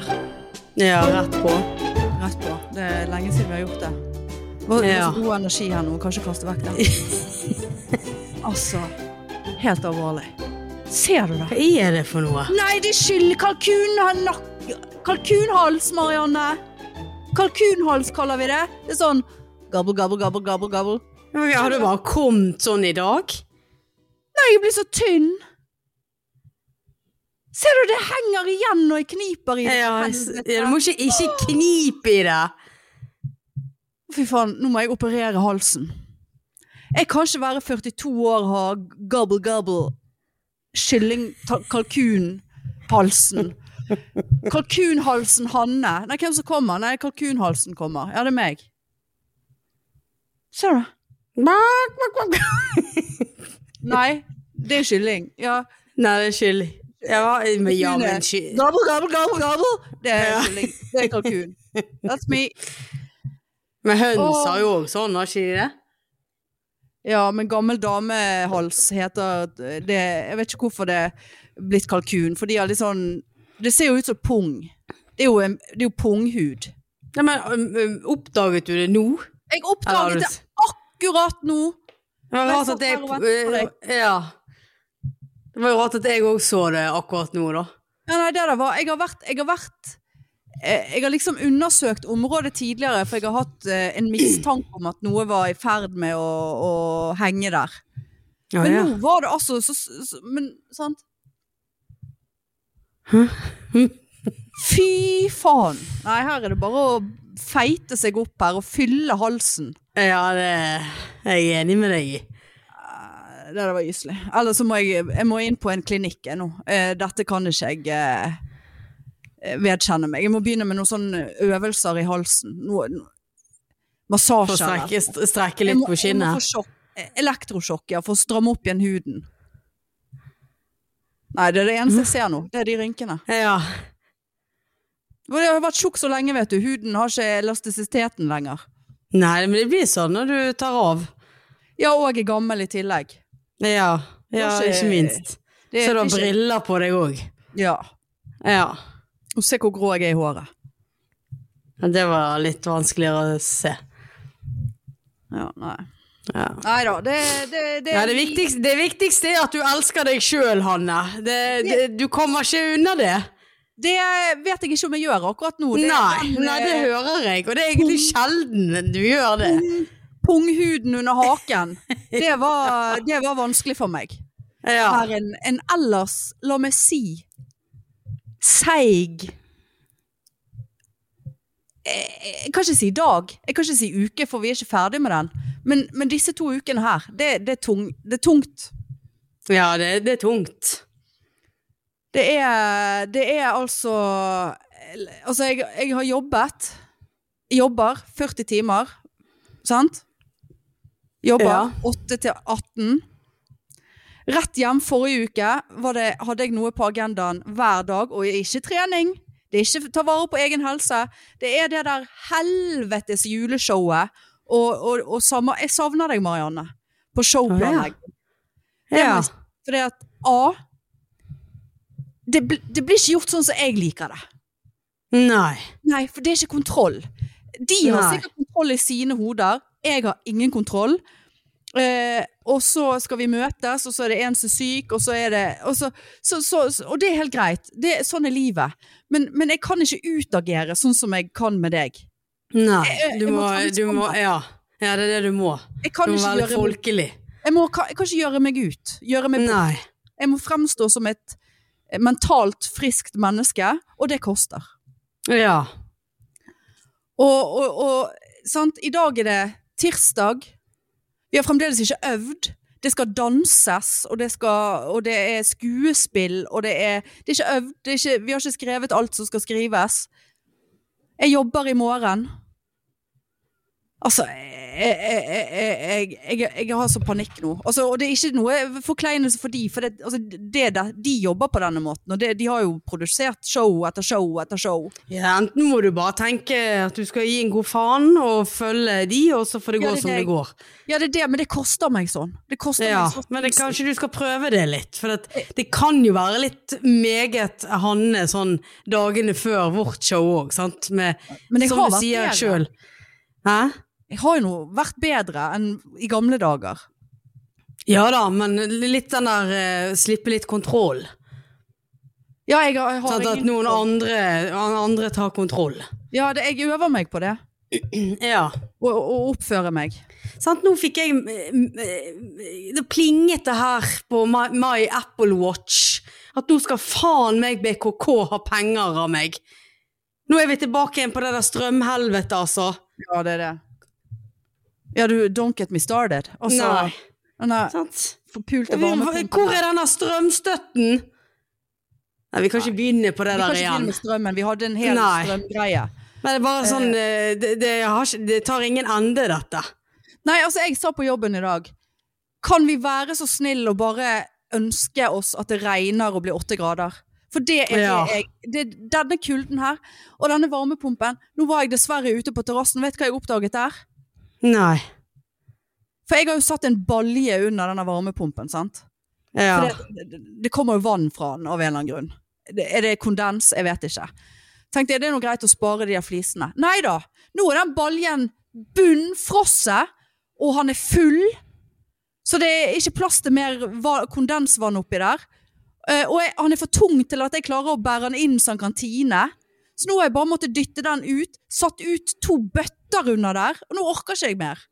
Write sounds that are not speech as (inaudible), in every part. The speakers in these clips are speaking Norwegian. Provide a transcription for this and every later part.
her. Ja, rett på. Rett på. Det er lenge siden vi har gjort det. Var, Ja. så god energi her nå. Kanskje kaste vekk den. (laughs) altså, helt alvorlig. Ser du det? Hva er det for noe? Nei, det er skyld kalkun... Kalkunhals, Marianne. Kalkunhals kaller vi det. Det er sånn gabbel, gabbel, gabbel, gabbel, gabbel. Har du bare kommet sånn i dag? Nei, jeg blir så tynn. Ser du, det henger igjen når jeg kniper i det. Ja, ja du må ikke, ikke knipe i det. Fy faen, nå må jeg operere halsen. Jeg kan ikke være 42 år og ha gobble gobble kylling, kalkunhalsen. Kalkunhalsen Hanne. Nei, hvem som kommer? Nei, kalkunhalsen kommer. Ja, det er meg. Ser du? Nei, det er kylling. Ja. Nei, det er kylling. Ja, men, ja, men gabel, gabel, gabel! gobble. Det er Ja. kylling. Det er kalkun. That's me. Men høns har jo òg sånn, har ikke de det? Ja, men gammel damehals heter det Jeg vet ikke hvorfor det er blitt kalkun, for de har litt sånn Det ser jo ut som pung. Det er jo, en, det er jo punghud. Nei, men Oppdaget du det nå? Jeg oppdaget det akkurat nå! Det var Jeg rart at jeg Ja. Det var jo rart at jeg òg så det akkurat nå, da. Ja, nei, det det var Jeg har vært Jeg har, vært, eh, jeg har liksom undersøkt området tidligere, for jeg har hatt eh, en mistanke om at noe var i ferd med å, å henge der. Ja, Men ja. nå var det altså så, så Men sant? Fy faen! Nei, her er det bare å feite seg opp her og fylle halsen. ja, det er jeg enig med deg i. Eh, Det der var gyselig. Eller så må jeg, jeg må inn på en klinikk jeg, nå. Eh, Dette kan ikke jeg eh, vedkjenne meg. Jeg må begynne med noen sånne øvelser i halsen. Noe, å strekke, strekke litt må- på kinnet. sjokk. Eh, Elektrosjokk, ja, for å stramme opp igjen huden. Nei, det er det eneste jeg ser nå. Det er de rynkene. Ja. Jeg har vært tjukk så lenge, vet du. Huden har ikke elastisiteten lenger. Nei, men det blir sånn når du tar av. Ja, og er gammel i tillegg. Ja, ja Det er ikke- minst. Det Så du har briller på deg òg. Ja. Ja. Og se hvor grå jeg er i håret. Det var litt vanskeligere å se. Ja, nei. Ja. Nei da, det, det, det, Ja, det, viktigste, det viktigste er at du elsker deg sjøl, Hanne. Det, det, du kommer ikke unna det. det vet jeg ikke om jeg gjør akkurat nå. Det, nei, den, nei, det eh, hører jeg, og det er egentlig sjelden du gjør det. Punghuden under haken, (laughs) det var, det var vanskelig for meg. Ja. Her en, en ellers, la meg si, seig Eh, Jeg kan ikke si dag, jeg kan ikke si uke, for vi er ikke ferdig med den. Men, men disse to ukene her, det, det, er, tung, det er tungt. ja, det, det er tungt. Det er, det er altså Altså, jeg, jeg har jobbet. Jobber 40 timer, sant? Jobber Ja. 8 til 18. Rett hjem forrige uke var det, hadde jeg noe på agendaen hver dag, og ikke trening. Det er ikke ta vare på egen helse. Det er det der helvetes juleshowet. Og, og, og samme, jeg savner deg, Marianne, på showplanlegging. Ja. Ja. Fordi at A det, det blir ikke gjort sånn som jeg liker det. Nei. Nei, for det er ikke kontroll. De har Nei. sikkert kontroll i sine hoder. Jeg har ingen kontroll. Eh, og så skal vi møtes, og så er det en som er syk, og så er det Og, så, så, så, og det er helt greit. Det, sånn er livet. Men, men jeg kan ikke utagere sånn som jeg kan med deg. Nei. Jeg- Du jeg må du må. Ja. ja, det er det du må. Du må være folkelig. jeg, må, kan, jeg kan ikke gjøre meg ut. Gjøre meg bort. Jeg må fremstå som et mentalt friskt menneske, og det koster. Ja. Og, og, og sant, i dag er det tirsdag. Vi har fremdeles ikke øvd. Det skal danses, og det, skal, og det er skuespill, og det er, det er ikke øvd. Er ikke, vi har ikke skrevet alt som skal skrives. Jeg jobber i morgen. Altså, jeg, jeg, jeg, jeg, har så panikk nå. Altså, og det er ikke noe forkleinelse for de, for det, altså, det, der- de jobber på denne måten, og det, de har jo produsert show etter show etter show. Ja, enten må du bare tenke at du skal gi en god faen og følge de, og så får det Ja, gå det som det går. Ja, det er det, men det koster meg sånn. Det koster Ja, meg sånn. men det, kanskje du skal prøve det litt, for det, det kan jo være litt meget Hanne sånn dagene før vårt show òg, sant? Med, som du sier sjøl. Hæ? Jeg har jo nå vært bedre enn i gamle dager. Ja da, men litt den der eh, slippe litt kontroll. Ja, jeg har, jeg har Sånn at ingen- noen andre, andre tar kontroll. Ja, det, jeg øver meg på det. (clears throat) Ja. Og, og oppfører meg. Sant, nå fikk jeg eh, Det plinget det her på my, my Apple Watch. At nå skal faen meg BKK ha penger av meg. Nå er vi tilbake igjen på det der strømhelvete, altså. Ja, det er det. Ja, du, don't get me started. Nei. denne Sant? forpulte Hvor er denne strømstøtten? Nei, vi kan ikke begynne på det Vi kan ikke begynne med strømmen. Vi hadde en hel Nei. strømgreie. Men det er bare sånn eh, det, det, har ikke, det tar ingen ende, dette. Nei, altså, jeg sa på jobben i dag Kan vi være så snill og bare ønske oss at det regner og blir åtte grader? For det er Ja. det jeg det, Denne kulden her, og denne varmepumpen Nå var jeg dessverre ute på terrassen. Vet du hva jeg oppdaget der? Nei. For jeg har jo satt en balje under denne varmepumpen, sant? Ja. For det, det, kommer jo vann fra den av en eller annen grunn. Er det kondens? Jeg vet ikke. Tenkte jeg det er noe greit å spare de her flisene. Nei da! Nå er den baljen bunnfrosset, og han er full. Så det er ikke plass til mer kondensvann oppi der. Eh, og jeg, han er for tung til at jeg klarer å bære han inn som kan kantine. Så nå har jeg bare måttet dytte den ut. Satt ut to bøtter under der, og nå orker ikke jeg mer.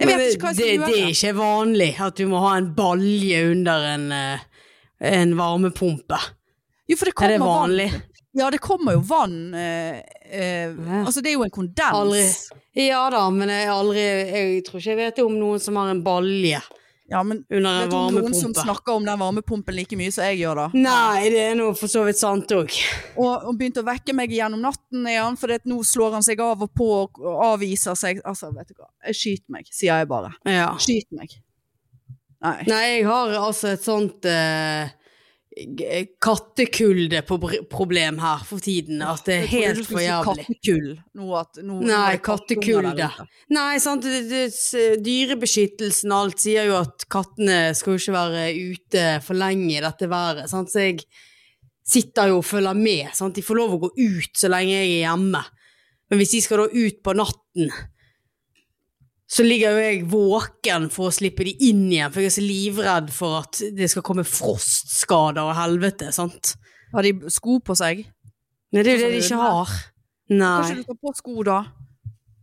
Jeg vet ikke hva jeg det, skal det gjøre. er ikke vanlig at du må ha en balje under en, eh, en varmepumpe. Jo, for det Er kommer vanlig? vann. Ja, det kommer jo vann. Eh, eh, Ja. Altså, det er jo en kondens. Aldri. Ja da, men jeg, aldri, jeg tror ikke jeg vet om noen som har en balje Ja, men under en du noen som snakker om den varmepumpen like mye som jeg gjør, da? Nei, det er nå for så vidt sant òg. Og, og begynte å vekke meg gjennom natten igjen, for det, nå slår han seg av og på og avviser seg. Altså, vet du hva. Jeg skyter meg, sier jeg bare. Ja. Skyt meg. Nei. Nei, jeg har altså et sånt eh, kattekulde-problem her for tiden. At det er helt for jævlig. Kattekull. Noe at, nå Nei, kattekulde. Nei, sant, det, det, dyrebeskyttelsen og alt sier jo at kattene skal jo ikke være ute for lenge i dette været. Sant? Så jeg sitter jo og følger med. Sant? De får lov å gå ut så lenge jeg er hjemme. Men hvis de skal da ut på natten, så ligger jo jeg våken for å slippe de inn igjen, for jeg er så livredd for at det skal komme frostskader og helvete, sant? Har de sko på seg? Nei, det er jo det Sånn de ikke har. Nei. Kanskje du tar på sko da?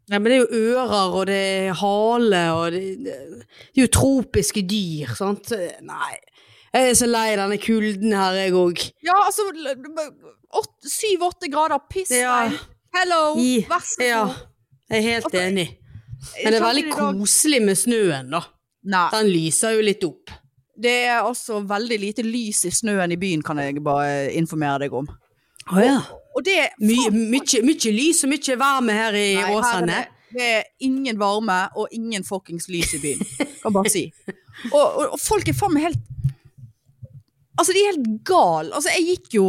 Nei, men det er jo ører, og det er hale, og det, det, det er jo tropiske dyr, sant? Nei, jeg er så lei denne kulden her, jeg òg. Ja, altså Syv-åtte grader, piss Ja. deg. Hello, vær så god. Ja, jeg er helt Altså, enig. Men det er veldig i dag- koselig med snøen, da. Nei. Den lyser jo litt opp. Det er også veldig lite lys i snøen i byen, kan jeg bare informere deg om. Å ja. Og det Mye, faen- mye, mye lys og mye varme her i Nei, her er Åsane. Det, det er ingen varme og ingen fuckings lys i byen. Kan bare si. Og, og, og folk er faen meg helt Altså, de er helt gal. Altså, jeg gikk jo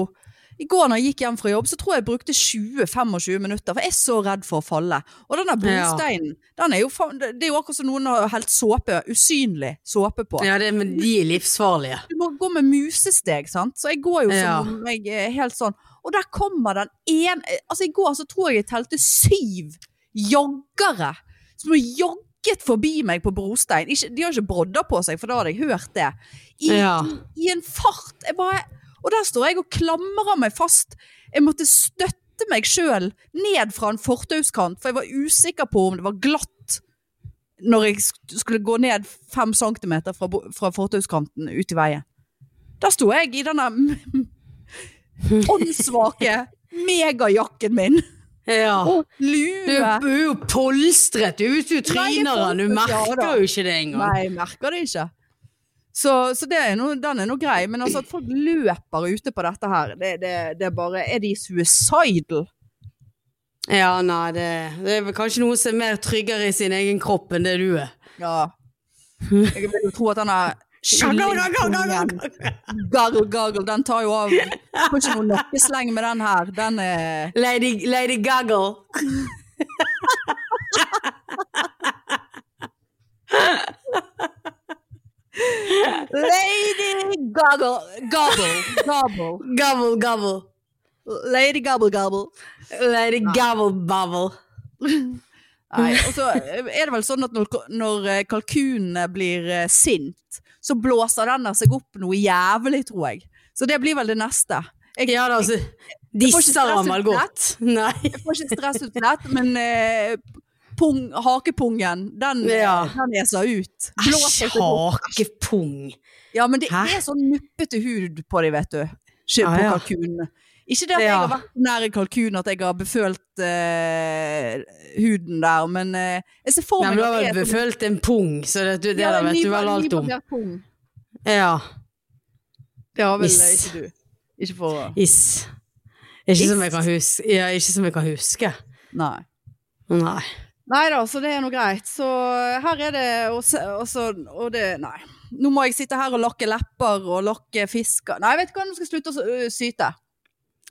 i går når jeg gikk hjem fra jobb, så tror jeg jeg brukte 20-25 minutter, for jeg er så redd for å falle. Og den der Ja. brosteinen, den er jo Det er jo akkurat som noen har helt såpe, usynlig såpe på. Ja, det, men de er livsfarlige. Du må gå med musesteg, sant? Så jeg går jo som om jeg er helt sånn. Og der kommer den ene Altså, i går så tror jeg jeg telte syv joggere som har jogget forbi meg på brostein. Ikke, de har ikke brodder på seg, for da hadde jeg hørt det. I, Ja. i en fart. Jeg bare Og der står jeg og klamrer meg fast. Jeg måtte støtte meg sjøl ned fra en fortauskant, for jeg var usikker på om det var glatt når jeg skulle gå ned fem centimeter fra, fra fortauskanten ut i veien. Da sto jeg i denne åndssvake megajakken min Ja. og Du lue. du er jo polstret ut, du tryner den. Du merker jo ikke det engang. Nei, jeg merker det ikke. Så, så det er noe, den er nå grei. Men altså at folk løper ute på dette her, det, det, det er bare Er de suicidal? Ja, nei, det, det er vel kanskje noen som er mer tryggere i sin egen kropp enn det du er. Ja. Jeg vil jo tro at denne kyllingpungen Gargle, gargle, den tar jo av. Får ikke noe nakkesleng med den her. Den er Lady, Lady Gaggle. (laughs) Lady Goggle, Gobble, Gobble. Gobble, gobble. Lady Gobble, Gobble. Lady Gobble, bobble. Nei, og så er det vel sånn at når, når eh, kalkunene blir eh, sint, så blåser den seg opp noe jævlig, tror jeg. Så det blir vel det neste. Jeg, Ja da, altså. de stress godt? Nei. jeg får ikke lett, men eh, pung, hakepungen, den, Ja. den eser ut. Æsj, hakepung. Ja, men det Hæ? er sånn nuppete hud på dem, vet du. På Ah, på ja. kalkunene. Ikke det at jeg har vært nær en kalkun, at jeg har befølt uh, huden der, men uh, jeg ser for Nei, meg men du har vel det sånn- befølt en pung, så det, du, det Ja, vet du vel alt om. pung. Ja. Det har vel Is. ikke du. Ikke for å Is. Ikke Is? som jeg kan huske. Ja, ikke som jeg kan huske. Nei. Nei. Nei da, så det er nå greit. Så her er det også, også, og, det Nei. Nå må jeg sitte her og lakke lepper og lakke fisker Nei, vet du hva, nå skal jeg slutte å syte.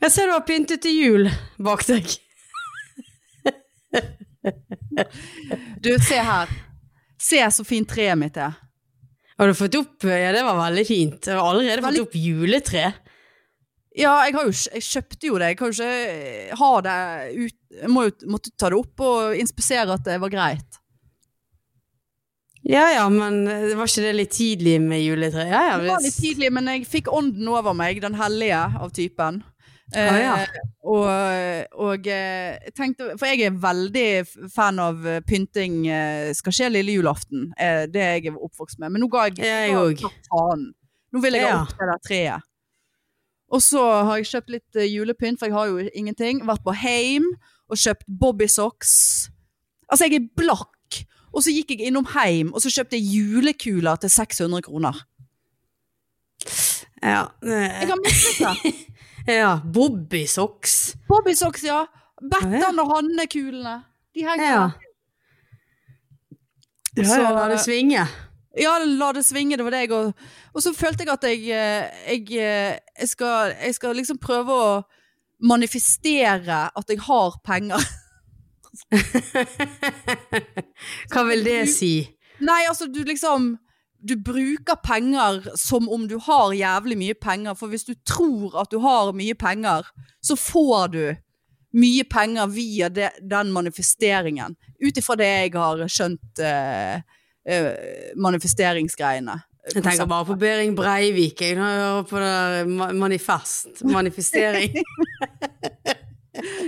Jeg ser du har pyntet til jul bak deg. Du, se her. Se så fint treet mitt er. Har du fått opp Ja, det var veldig fint. Jeg har allerede Veldig- fått opp juletre. Ja, jeg, har jo, jeg kjøpte jo det. Jeg kan jo ikke ha det ut Jeg må jo måtte ta det opp og inspisere at det var greit. Ja ja, men eh, var ikke det litt tidlig med juletre? Ja ja. Det var litt tidlig, men jeg fikk ånden over meg, den hellige av typen. Eh, Ah, ja. og, og eh, jeg tenkte For jeg er veldig fan av eh, pynting. eh, skal skje lille julaften. Eh, det er jeg er oppvokst med. Men nå ga jeg, Jeg ga faen. Nå vil jeg ha opp det der treet. Og så har jeg kjøpt litt eh, julepynt, for jeg har jo ingenting. Vært på Heim og kjøpt bobbysocks. Altså, jeg er blakk. Og så gikk jeg innom Heim, og så kjøpte jeg julekuler til 600 kroner. Ja. Jeg har mistet det. (laughs) ja. Bobbysocks. Bobbysocks, ja. Bettan og Hanne-kulene. De henger Ja. Ja, Så- ja, la det svinge. Ja, la det svinge, det var det jeg og, og så følte jeg at jeg, eh, jeg, eh, jeg, skal, jeg skal liksom prøve å manifestere at jeg har penger. (laughs) Hva vil det si? Nei, altså du liksom Du bruker penger som om du har jævlig mye penger, for hvis du tror at du har mye penger, så får du mye penger via de, den manifesteringen. Ut ifra det jeg har skjønt eh, eh, manifesteringsgreiene. Jeg tenker bare på Behring Breivik. Jeg hører på det manifest. Manifestering. (laughs)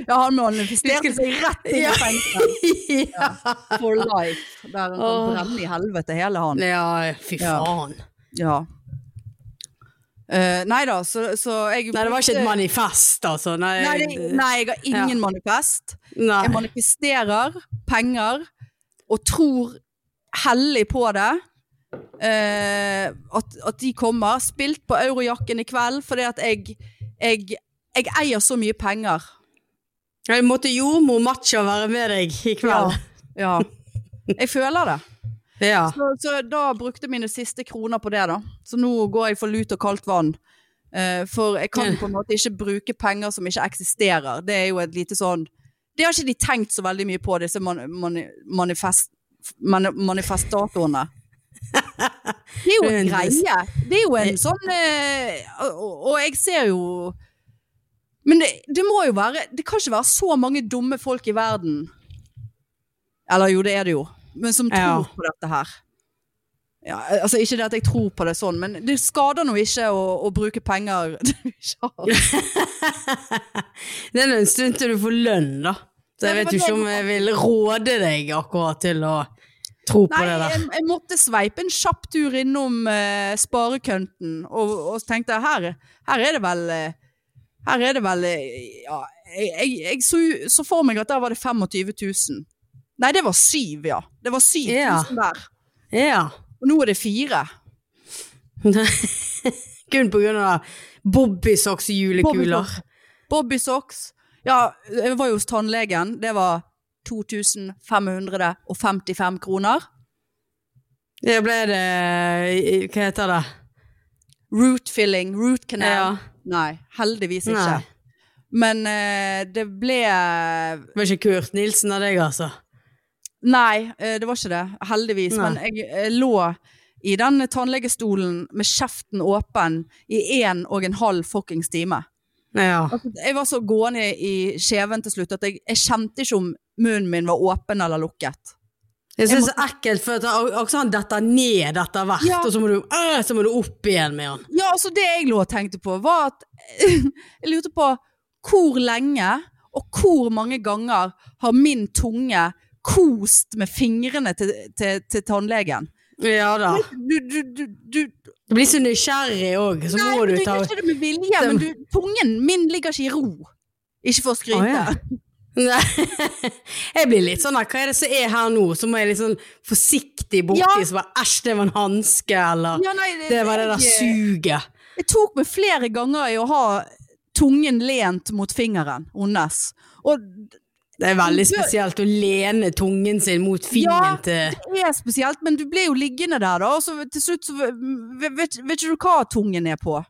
Ja, han manifesterte seg rett inn i Ja. fengsel (laughs) ja. for life. Der han kan brenne i helvete, hele han. ja, fy faen. Ja. Uh, nei da, så, så jeg Nei, det var ikke et manifest, altså. Nei, Nei, det, nei, jeg har ingen Ja. manifest. Nei. Jeg manifesterer penger og tror hellig på det. Eh, at, at de kommer. Spilt på Eurojakken i kveld fordi at jeg, jeg, jeg eier så mye penger. Jeg måtte jordmor Macha være med deg i kveld. Ja. Jeg føler det. (laughs) Ja. Så, så da brukte mine siste kroner på det, da. Så nå går jeg for lut og kaldt vann. Eh, for jeg kan på en måte ikke bruke penger som ikke eksisterer. Det er jo et lite sånn Det har ikke de tenkt så veldig mye på, disse man, man, manifest, man manifestatorene. Det er jo en greie. Det er jo en sånn eh, og, jeg ser jo Men det, det må jo være Det kan ikke være så mange dumme folk i verden. Eller jo, det er det jo. Men som tror Ja. på dette her. Ja, altså Ikke det at jeg tror på det sånn, men det skader nå ikke å, å bruke penger. (laughs) (laughs) Det er en stund til du får lønn, da. Så jeg vet jo ikke om jeg vil råde deg akkurat til å tro på Nei, det der. jeg, jeg måtte sveipe en kjapp tur innom uh, sparekønten, og, og tenkte her, her er det vel eh, Her er det vel eh, Ja, jeg, jeg, jeg så, så for meg at der var det 25 000. Nei, det var syv, ja. Det var 7000 Ja. der. Ja. Og nå er det fire. (laughs) Kun på grunn av Bobbysocks julekuler. Bobby. Ja, jeg var jo hos tannlegen. Det var 2555 kroner. Det ble det Hva heter det? Root filling, root canal. Ja. Nei, heldigvis ikke. Nei. Men uh, det ble Det var ikke Kurt Nilsen av deg, altså? Nei, uh, det var ikke det. Heldigvis. Nei. Men jeg, jeg lå i den tannlegestolen med kjeften åpen i én og en halv fuckings time. Ja. Altså, jeg var så gående i kjeven til slutt at jeg, jeg kjente ikke om munnen min var åpen eller lukket. Jeg synes det er så ekkelt, for at han detter ned etter hvert, Ja. og så må, du, øh, så må du opp igjen med han. Ja, altså det jeg lå og tenkte på, var at (laughs) jeg lurte på hvor lenge og hvor mange ganger har min tunge kost med fingrene til, til, til tannlegen. Ja da. Du, du, du, du Du blir så nysgjerrig òg, så Nei, må du du ta gjør ikke det med vilje, men du, tungen min ligger ikke i ro. Ikke for å skryte. Å, ja. Nei. (laughs) Jeg blir litt sånn hva er det som er her nå? Så må jeg litt sånn forsiktig borti, Ja. så bare æsj, det var en hanske, eller Ja, nei, det var det der jeg- suget. Jeg tok meg flere ganger i å ha tungen lent mot fingeren hennes. Og Det er veldig spesielt å lene tungen sin mot fingeren Ja. det er spesielt, men du ble jo liggende der, da. Og så til slutt så vet, vet, vet ikke du hva tungen er på.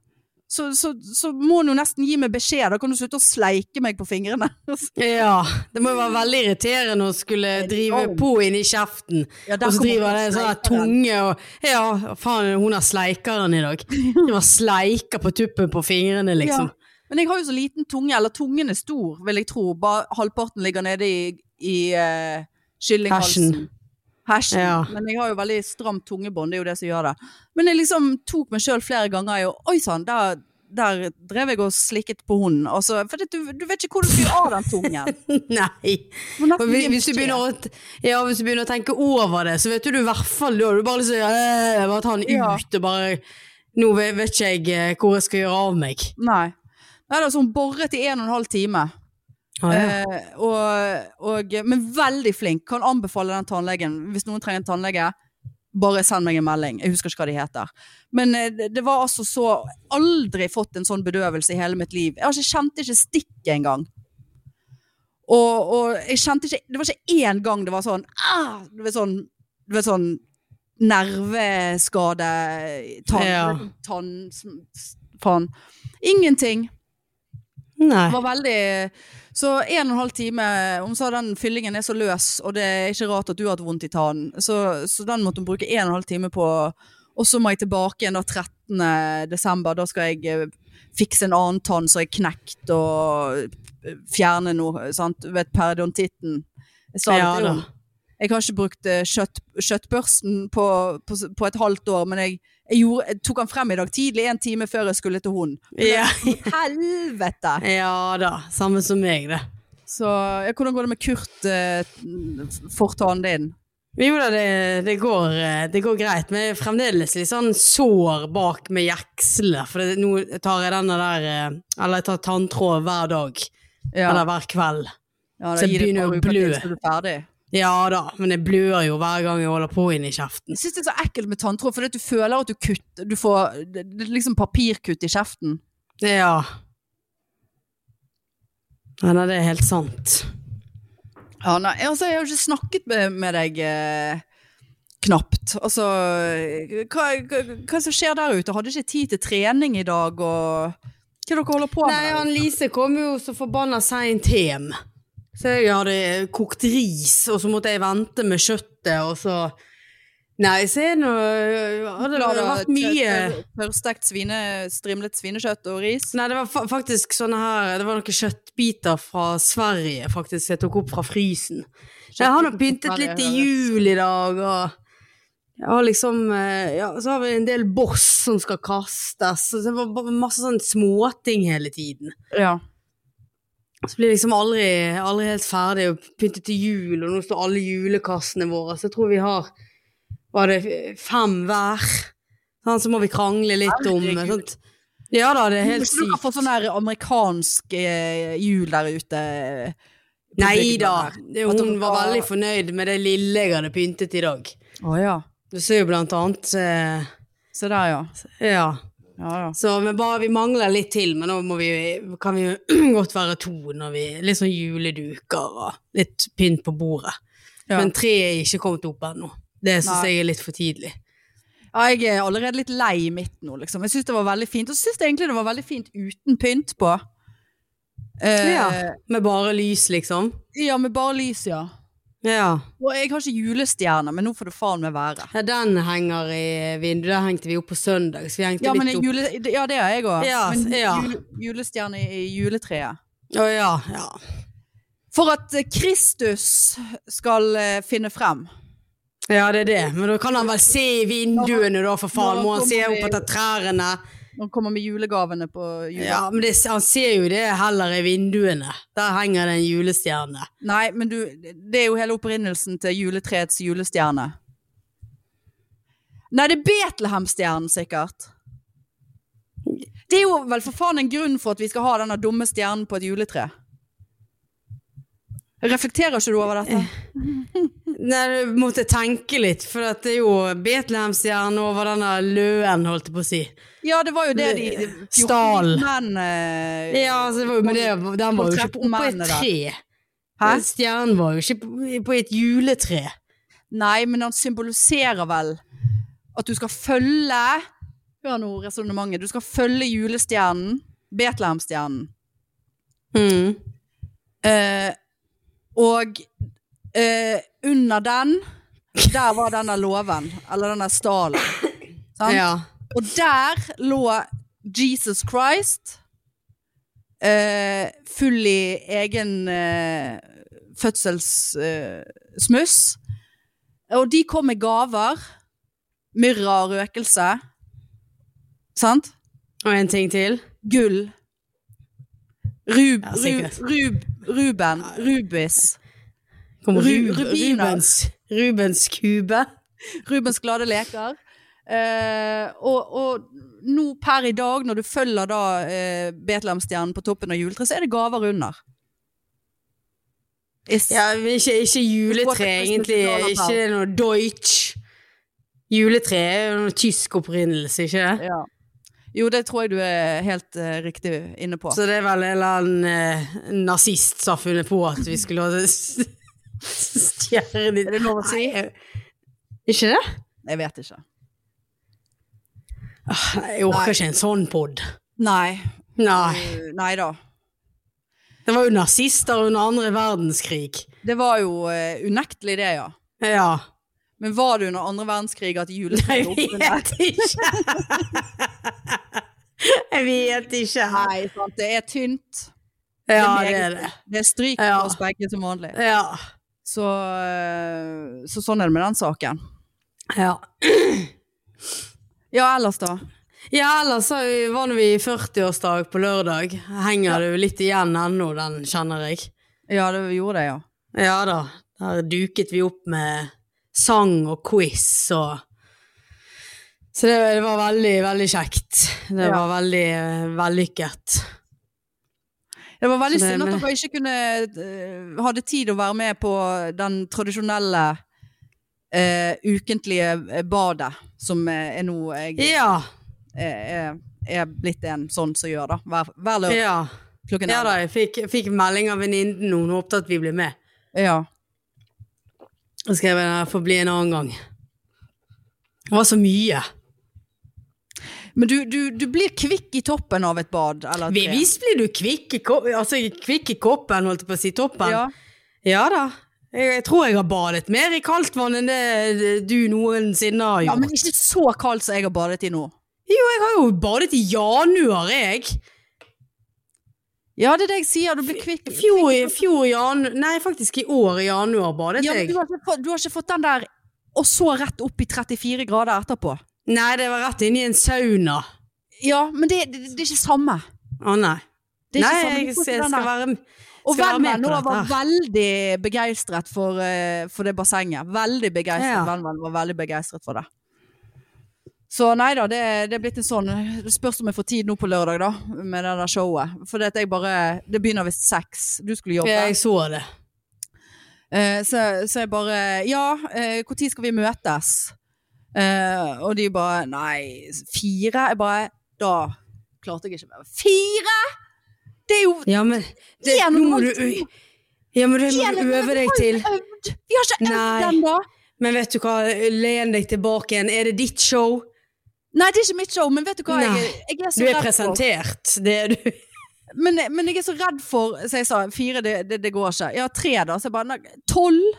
Så, så, så må hun jo nesten gi meg beskjed. Da kan du slutte å sleike meg på fingrene. (laughs) Ja, det må jo være veldig irriterende å skulle drive på på inni kjeften. Ja, Og så driver det en sånn tunge og Ja, faen, hun har sleikeren i dag. Driver og sleiker på tuppen på fingrene, liksom. Men jeg har jo så liten tunge, eller tungen er stor, vil jeg tro. Bare halvparten ligger nede i, i uh, kyllinghalsen. Hersen. Ja. Men jeg har jo veldig stramt tungebånd, det er jo det som gjør det. Men jeg liksom tok meg sjøl flere ganger i å Oi sann, der, der drev jeg og slikket på hunden. Altså, for det, du, du vet ikke hvor du skal av den tungen. (laughs) Nei. hvis, hvis, du å, ja, hvis du begynner å tenke over det, så vet du i hvert fall Da du bare liksom øh, bare ta den Ja. ut og bare Nå vet, ikke jeg eh, hvor jeg skal gjøre av meg. Nei. Nei, altså, hun boret i en og en halv time. Eh, og, og, men veldig flink. Kan anbefale den tannlegen. Hvis noen trenger en tannlege, bare send meg en melding. Jeg husker ikke hva de heter. Men eh, det, det var altså så Aldri fått en sånn bedøvelse i hele mitt liv. Jeg har ikke, kjente ikke stikket engang. Og, og jeg kjente ikke Det var ikke én gang det var sånn ah, Det var sånn, det var sånn nerveskade Tann... Ja. tann faen. Ingenting. Nei. Det var veldig Så en og en halv time Hun sa den fyllingen er så løs, og det er ikke rart at du har hatt vondt i tannen. Så, så den måtte hun bruke en og en halv time på. Og så må jeg tilbake igjen da 13. desember. Da skal jeg eh, fikse en annen tann som er knekt, og fjerne noe, sant. Du vet periodontitten. Jeg sa det Ja til henne. Jeg har ikke brukt eh, kjøtt, kjøttbørsten på, på, på et halvt år, men jeg, jeg, gjorde, tok han frem i dag tidlig, en time før jeg skulle til hun. Ja. Helvete! (laughs) ja da. Samme som meg, det. Så ja, hvordan går det med Kurt eh, fortanen din? Jo da, det, det, går, eh, det går greit, men jeg er fremdeles litt sånn sår bak med jekslene. For det, nå tar jeg denne der eh, Eller jeg tar tanntråd hver dag. Ja, Eller hver kveld. ja så jeg begynner å blø. Ja da, men jeg blør jo hver gang jeg holder på inni kjeften. Jeg syns det er så ekkelt med tanntråd, for du føler at du kutter Du får er liksom papirkutt i kjeften. Ja. Nei, nei, det er helt sant. Ja, nei, altså, jeg har jo ikke snakket med, med deg eh, knapt. Altså, hva, hva, hva som skjer der ute? Hadde ikke tid til trening i dag, og hva dere holder på med? Nei, han Lise kom jo så forbanna seint hjem. Så jeg hadde kokt ris, og så måtte jeg vente med kjøttet, og så Nei, se nå Hadde det vært mye tør- Tørrstekt svine, strimlet svinekjøtt og ris? Nei, det var fa faktisk sånne her Det var noen kjøttbiter fra Sverige, faktisk, jeg tok opp fra frysen. Jeg har nå pyntet litt i jul i dag, og jeg har liksom eh, Ja, så har vi en del boss som skal kastes, så det var masse sånne småting hele tiden. Ja. Så blir det liksom aldri, aldri helt ferdig og pyntet til jul, og nå står alle julekassene våre, så jeg tror vi har Var det fem hver? Sånn, så må vi krangle litt om sånt. Ja da, det er helt sykt. Du har fått sånn der amerikansk eh, jul der ute eh, Nei da, hun var veldig fornøyd med det lille jeg hadde pyntet i dag. Å ja. Du ser jo blant annet eh, Se der, ja. Ja. Ja, ja. Så men bare, vi mangler litt til, men nå vi, kan vi (clears throat) godt være to når vi Litt sånn juleduker og litt pynt på bordet. Ja. Men tre er ikke kommet opp ennå. Det syns jeg er litt for tidlig. Ja, jeg er allerede litt lei mitt nå, liksom. Jeg syns det var veldig fint. Og så syns jeg egentlig det var veldig fint uten pynt på. Eh, Ja. Med bare lys, liksom. ja, med bare lys, ja. Ja. Og jeg har ikke julestjerne, men nå får det faen meg være. ja den henger i vinduet. Den hengte vi opp på søndag, så vi hengte Ja, men litt opp. jule, ja, det har jeg òg. Ja, men ja. jule, julestjerne i juletreet. Å ja, ja. For at eh, Kristus skal eh, finne frem. Ja, det er det. Men da kan han vel se i vinduene, da, for faen. Må han se opp etter trærne? Han kommer med julegavene på jula. Ja, men det, han ser jo det heller i vinduene. Der henger det en julestjerne. Nei, men du, det er jo hele opprinnelsen til juletreets julestjerne. Nei, det er Betlehemstjernen, sikkert. Det er jo vel for faen en grunn for at vi skal ha denne dumme stjernen på et juletre. Reflekterer ikke du over dette? (laughs) Nei, du måtte tenke litt, for det er jo Betlehemsstjerne over denne løen, holdt jeg på å si. Ja, det var jo det de de 14 Stal. Men, uh, Ja, altså, det var, men det, den var jo ikke på, et tre. Hæ? Stjernen var jo ikke på, et juletre. Nei, men han symboliserer vel at du skal følge Hør nå resonnementet. Du skal følge julestjernen, Betlehemstjernen. Mm. Eh, og eh, under den, der var denne låven, eller denne stallen. Sant? Ja. Og der lå Jesus Christ, eh, full i egen eh, fødselssmuss. Og de kom med gaver. Myrra og røkelse. Sant? Og en ting til. Gull. Rub, Ja, rub, rub, Ruben. Rubis. Ru- Rubens, Rubens kube. Rubens glade leker. Eh, og, og nå per i dag, når du følger da eh, Betlehemstjernen på toppen av juletreet, så er det gaver under. Is, Ja, ikke, ikke juletre, egentlig. Ikke noe Deutsch. Juletre er jo noe tysk opprinnelse, ikke det? ja. Jo, det tror jeg du er helt uh, riktig inne på. Så det er vel en eller annen uh, nazist som har funnet på at vi skulle ha stjerne Er det lov å si? Ikke det? Jeg vet ikke. Ah, Jeg orker Nei. ikke en sånn pod. Nei. Nei. Eh, Nei da. Det var jo nazister under andre verdenskrig. Det var jo uh, unektelig det, ja. Ja. Men var det under andre verdenskrig at juletreet lå Jeg vet ikke. Jeg vet ikke. Nei, sant. Det er tynt. Ja, det det er det. Det er stryk Ja. på oss begge som vanlig. Ja. Så, eh, så sånn er det med den saken. Ja. Ja, ellers da? Ja, ellers så var vi i 40-årsdag på lørdag. Henger det jo litt igjen ennå, den kjenner jeg. Ja, det gjorde det, ja. Ja da. Der duket vi opp med sang og quiz og Så det, det var veldig, veldig kjekt. Det Ja. var veldig eh, vellykket. Det var veldig synd at dere ikke kunne uh, hadde tid å være med på den tradisjonelle uh, ukentlige badet, som er nå jeg Ja. er, er blitt en sånn som gjør, da. Hver, hver lørdag Ja, klokken ja da, jeg fikk, fikk melding av venninnen. Hun håpet at vi ble med. Ja. Og skrev jeg det får bli en annen gang. Det var så mye. Men du, du, du blir kvikk i toppen av et bad, eller tre. Visst blir du kvikk i, ko altså, kvikk i koppen, holdt jeg på å si. Toppen. Ja. Ja da. Jeg, jeg tror jeg har badet mer i kaldt vann enn det du noensinne har gjort. ja, men ikke så kaldt som jeg har badet i nå. Jo, jeg har jo badet i januar, jeg. Ja, det er det jeg sier. Du blir kvikk. Fjor, fjor jan... Nei, faktisk i år i januar badet Ja, jeg. du, har fått, du har ikke fått den der og så rett opp i 34 grader etterpå. Nei, det var rett inn i en sauna. Ja, men det, det, det er ikke samme. Å nei. Det Nei, jeg, ikke jeg skal være Og vennen min nå var veldig begeistret for, eh, for det bassenget. Veldig begeistret. Ja. Vennen var veldig begeistret for det. Så nei da, det, det er blitt en sånn Det spørs om jeg får tid nå på lørdag, da, med det der showet. For det at jeg bare Det begynner visst seks. Du skulle jobbe. Jeg så det. Eh, så, så jeg bare Ja, eh, når skal vi møtes? Eh, og de bare Nei, fire? Jeg bare da klarte jeg ikke mer. Fire?! Det er jo Ja, men det, nå må du Ja, men det må du øve deg til. Vi har ikke øvd den ennå! Men vet du hva, len deg tilbake igjen. Er det ditt show? Nei, det er ikke mitt show, men vet du hva? Jeg, jeg er så Du er presentert. for det er du. men, men jeg er så redd for Så jeg sa fire, det, det, det går ikke. Ja, tre, da. Så jeg bare Tolv?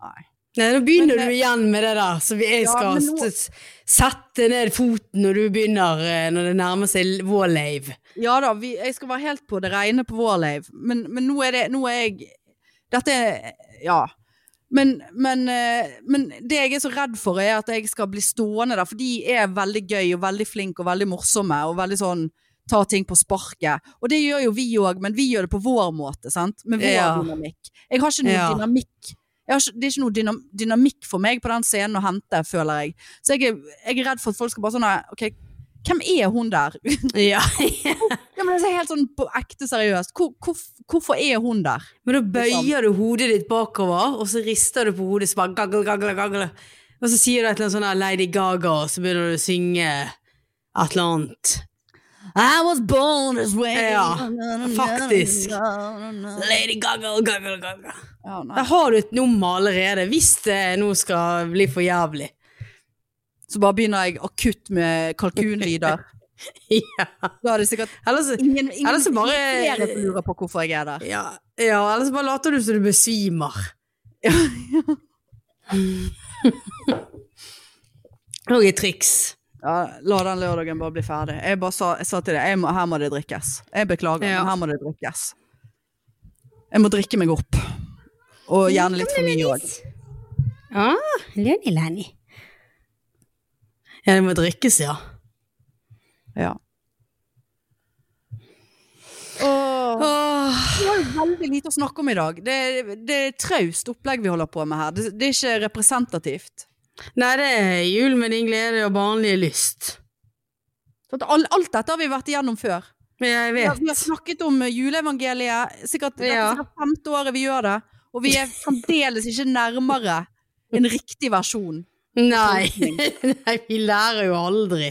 Nei. Nei, nå begynner Men du igjen med det der, så jeg skal ja, nå- sette ned foten når du begynner, eh, når det nærmer seg vår lave. Ja da, vi, jeg skal være helt på det rene på vår lave, men, men nå er det Nå er jeg Dette er Ja. Men, men, eh, men det jeg er så redd for, er at jeg skal bli stående der, for de er veldig gøy og veldig flinke og veldig morsomme og veldig sånn ta ting på sparket. Og det gjør jo vi òg, men vi gjør det på vår måte, sant? Med vår Ja. dynamikk. Jeg har ikke noe Ja. dynamikk. Ikke, det er ikke noe dynam, dynamikk for meg på den scenen å hente, føler jeg. Så jeg er, jeg er redd for at folk skal bare sånn OK, hvem er hun der? (laughs) Ja. (laughs) Ja, men det er helt sånn på ekte seriøst. Hvor, hvor, hvorfor er hun der? Men da bøyer du hodet ditt bakover, og så rister du på hodet, så bare gagle, gagle, gagle. Og så sier du et eller annet sånn Lady Gaga, og så begynner du å synge et eller annet. I was born this way. Ja, faktisk. Lady Gaga, gaga, gaga. nei. Der har du et nummer allerede, hvis det nå skal bli for jævlig. Så bare begynner jeg akutt med kalkunlyder. (laughs) Ja. Da er det sikkert ellers, ingen, ingen, ellers bare- flere som lurer på hvorfor jeg er der. ja, ja, ellers bare later du som du besvimer. (laughs) Og i triks. Ja, la den lørdagen bare bli ferdig. Jeg bare sa, jeg sa til deg, må, her må det drikkes. Jeg beklager, Ja. men her må det drikkes. Jeg må drikke meg opp. Og gjerne litt for mye òg. Ah, Lenny, Lenny. Ja, det må drikkes, ja. Ja. Åh. Åh. Vi har jo veldig lite å snakke om i dag. Det, det er traust opplegg vi holder på med her. Det, det er ikke representativt. Nei, det er jul med din glede og barnlige lyst. At all, alt dette har vi vært igjennom før. Jeg jeg Vi har, vi har snakket om juleevangeliet. Sikkert, det Ja. sikkert femte året vi gjør det. Og vi er fremdeles ikke nærmere en riktig versjon. Nei. (laughs) Nei, vi lærer jo aldri.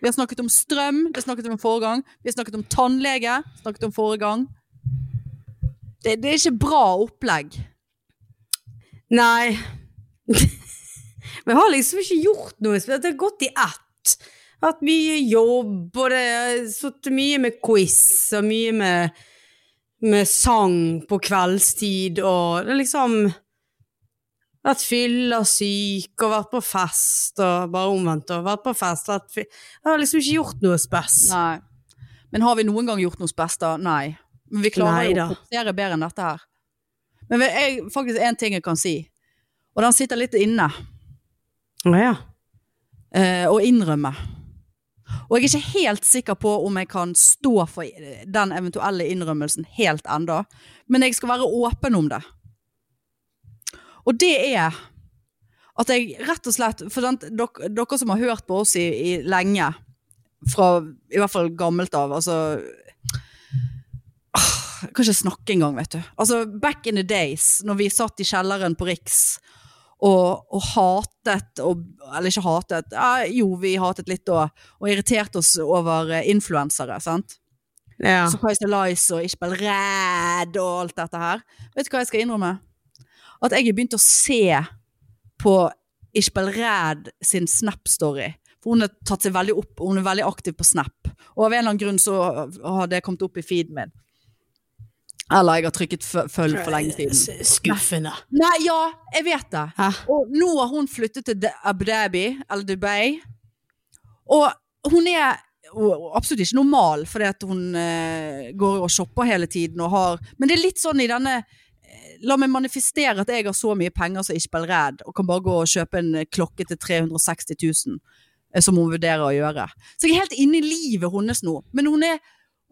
Vi har snakket om strøm, det snakket om forrige gang. Vi har snakket om tannlege, snakket om forrige gang. Det, det er ikke bra opplegg. Nei. (laughs) Men jeg har liksom ikke gjort noe. Det har gått i ett. Hatt mye jobb, og det sittet mye med quiz og mye med, med sang på kveldstid, og det er liksom vært fyllesyk og vært på fest, og bare omvendt, og vært på fest. Vært jeg har liksom ikke gjort noe spess. Nei. Men har vi noen gang gjort noe spes da? Nei. Men vi klarer Neida. jo å produsere bedre enn dette her. Men jeg, faktisk en ting jeg kan si, og den sitter litt inne, Å ja. eh, å innrømme. Og jeg er ikke helt sikker på om jeg kan stå for den eventuelle innrømmelsen helt enda, men jeg skal være åpen om det. Og det er at jeg rett og slett, for den, dere, dere som har hørt på oss i, i lenge, fra i hvert fall gammelt av, altså Jeg kan ikke snakke engang, vet du. Altså, back in the days, når vi satt i kjelleren på Riks og, og hatet og, Eller ikke hatet, ja, jo, vi hatet litt da, og irriterte oss over eh, influensere, sant? ja. Surprise Lies og Ishbel Red og alt dette her. Vet du hva jeg skal innrømme? At jeg har begynt å se på Ishbel Ræd sin Snap-story. For hun har tatt seg veldig opp, hun er veldig aktiv på Snap. Og av en eller annen grunn så har det kommet opp i feeden min. Eller jeg har trykket følg for lenge siden. Skuffende. Nei, ja, jeg vet det. Hæ? Og nå har hun flyttet til Abu Dhabi, eller Dubai. Og hun er absolutt ikke normal, fordi at hun uh, går og shopper hele tiden og har Men det er litt sånn i denne La meg manifestere at jeg har så mye penger som Ishbel Ræd, og kan bare gå og kjøpe en klokke til 360 000, eh, som hun vurderer å gjøre. Så jeg er helt inne i livet hennes nå. Men hun er,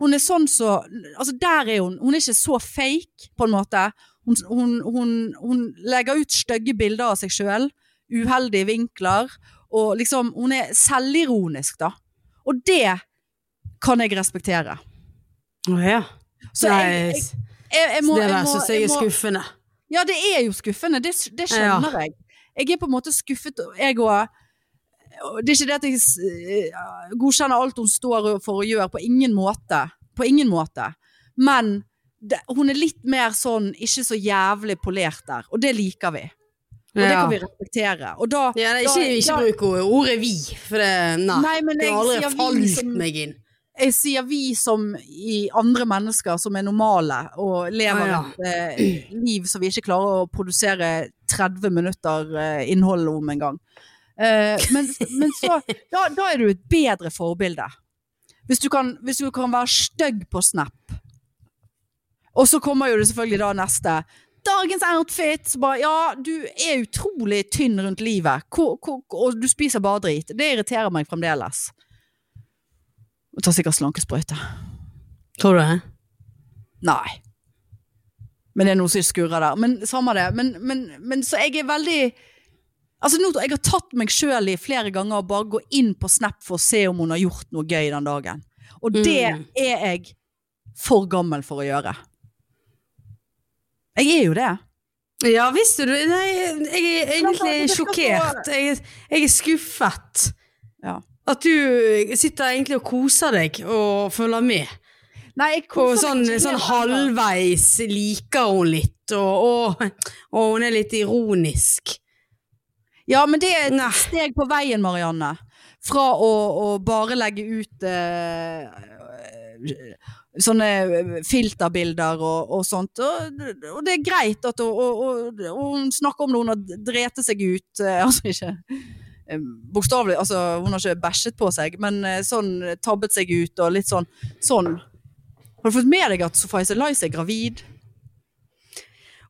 hun er sånn så Altså, der er hun. Hun er ikke så fake, på en måte. Hun, hun, hun, hun legger ut stygge bilder av seg sjøl, uheldige vinkler, og liksom Hun er selvironisk, da. Og det kan jeg respektere. Å ja. Så jeg, jeg, jeg, jeg må, det der syns jeg jeg er skuffende. Ja, det er jo skuffende. Det, det skjønner jeg. Jeg er på en måte skuffet, jeg òg. Det er ikke det at jeg eh, godkjenner alt hun står for å gjøre, på ingen måte. På ingen måte. Men det, hun er litt mer sånn ikke så jævlig polert der, og det liker vi. Og det kan vi respektere. Da, Ja, ikke, da- ikke bruk ordet vi, for det Nei. Nei, men det har aldri falt meg inn. Jeg sier vi som i andre mennesker som er normale og lever Ah, ja. et eh, liv som vi ikke klarer å produsere 30 minutter eh, innhold om engang. Eh, men, men så (laughs) da, da er du et bedre forbilde. Hvis du kan, hvis du kan være stygg på Snap. Og så kommer jo det selvfølgelig da neste. Dagens outfit! Bare, ja, du er utrolig tynn rundt livet, hvor, hvor, og du spiser bare drit. Det irriterer meg fremdeles. Og tar sikkert slankesprøyte. Tror du det? Nei. Men det er noe som skurrer der. Men samme det. Men, men, men så jeg er veldig Altså nå, Jeg har tatt meg sjøl i flere ganger og bare gå inn på Snap for å se om hun har gjort noe gøy den dagen. Og det Mm. er jeg for gammel for å gjøre. Jeg er jo det. Ja, visste du? Nei, jeg er egentlig sjokkert. Jeg, jeg er skuffet. Ja. At du sitter egentlig og koser deg og følger med. Nei, jeg Og koser sånn, ikke sånn helt ennå. halvveis liker hun litt, og, og, og hun er litt ironisk. Ja, men det er et Nei. steg på veien, Marianne. Fra å, å bare legge ut eh, sånne filterbilder og, og sånt. Og, og det er greit at hun, og, og, og snakker om det, hun har drete seg ut. eh, altså ikke bokstavelig, altså hun har ikke bæsjet på seg, men eh, sånn tabbet seg ut og litt sånn. sånn. Har du fått med deg at Sofie Elise er gravid?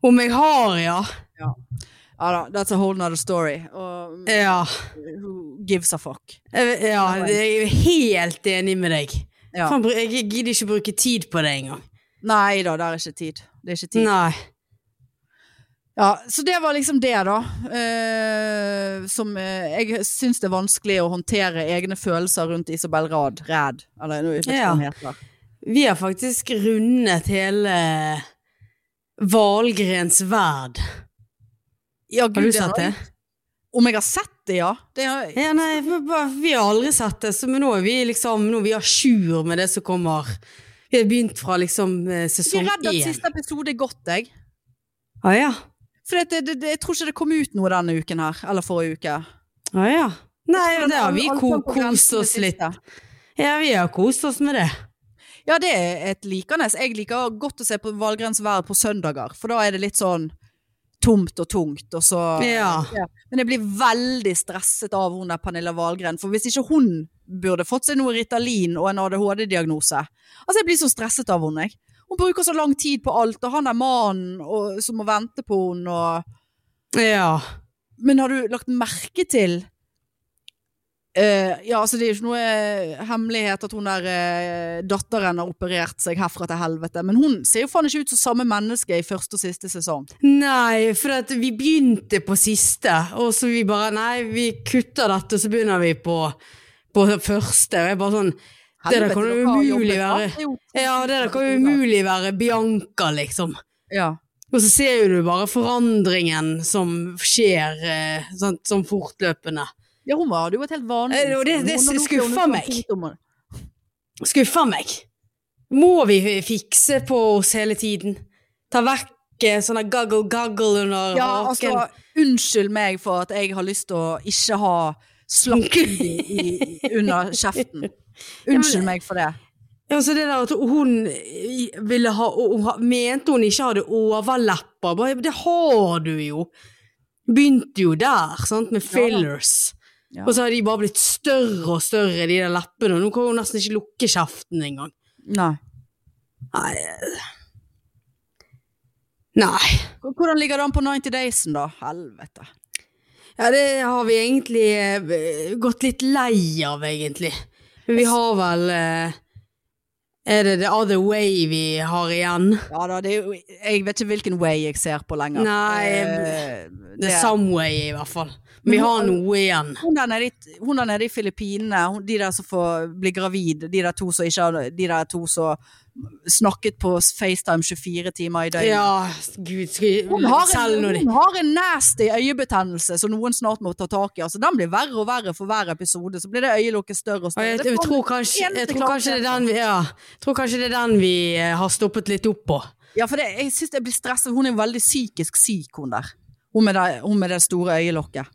Om jeg har, ja. Ja da, that's a whole nother story. Og Ja, who gives a fuck? ja jeg er helt enig med deg. Ja. Jeg gidder ikke bruke tid på det engang. Nei da, det er ikke tid. Det er ikke tid. Nei. Ja, så det var liksom det, da. Eh, som eh, Jeg syns det er vanskelig å håndtere egne følelser rundt Isabel Rad. Ræd. Eller noe Ja. heter. Vi har faktisk rundet hele Valgrens verd. Ja, Har du sett det? Om jeg har sett det, ja. Det har, Ja, nei, vi, har aldri sett det, så men nå er vi liksom Nå er vi à jour med det som kommer. Vi har begynt fra liksom eh, jeg er redd at siste episode er godt, jeg. Ah, ja. For det, det, det, jeg tror ikke det kom ut noe denne uken her. Eller forrige uke. Å ja. Nei, det har vi ko kost oss litt. Ja, vi har kost oss med det. Ja, det er et likende. Jeg liker godt å se på Valgrens verd på søndager, for da er det litt sånn tomt og tungt, og så Ja. Men jeg blir veldig stresset av hun der Pernilla Valgren, for hvis ikke hun burde fått seg noe Ritalin og en ADHD-diagnose Altså, jeg blir så stresset av henne, jeg. Hun bruker så lang tid på alt, og han er mannen som må vente på henne, og Ja. Men har du lagt merke til uh, ja, altså det er jo ikke noe eh, hemmelighet at hun der uh, datteren har operert seg herfra til helvete, men hun ser jo faen ikke ut som samme menneske i første og siste sesong. Nei, for vi begynte på siste, og så vi bare Nei, vi kutter dette, så begynner vi på, på første. Og jeg bare sånn Det der kan jo umulig være Ja, det der kan jo umulig være Bianca, liksom. Ja. Og så ser du bare forandringen som skjer sånn, sånn fortløpende. ja, hun var, det jo et helt vanlig Eh, og det- det skuffer meg. Skuffer meg. Må vi fikse på oss hele tiden? Ta vekk eh, sånne gaggle-gaggle under Ja, haken? altså, unnskyld meg for at jeg har lyst til å ikke ha slakk under kjeften. (laughs) Unnskyld meg for det. Ja, så det der at hun ville ha hun Mente hun ikke hadde overlepper. Det har du jo! Begynte jo der, sant, med fillers. Ja. Og så har de bare blitt større og større, de der leppene. Og nå kan hun nesten ikke lukke kjeften engang. Nei. Nei. Nei. Hvordan ligger det an på 90 Daysen, da? Helvete. Ja, det har vi egentlig eh, gått litt lei av, egentlig. Vi har vel eh, Er det The Other Way vi har igjen? Ja da, det er jo Jeg vet ikke hvilken way jeg ser på lenger. Nei, Eh, The det- Some Way, i hvert fall. Vi har noe igjen. Hun der nede i, nede i Filippinene, de der som får bli gravid, de der to som ikke har De der to som snakket på FaceTime 24 timer i døgnet. Ja, gud, skal Hun har, en, hun har en nasty øyebetennelse som noen snart må ta tak i. Altså, den blir verre og verre for hver episode. Så blir det øyelokket større og større. jeg, jeg, jeg, tror kanskje, jeg tror kanskje det den vi, ja, tror kanskje det er den vi eh, har stoppet litt opp på. Ja, for det, jeg synes jeg blir stresset. Hun er veldig psykisk syk, hun der. Hun med det, hun med det store øyelokket.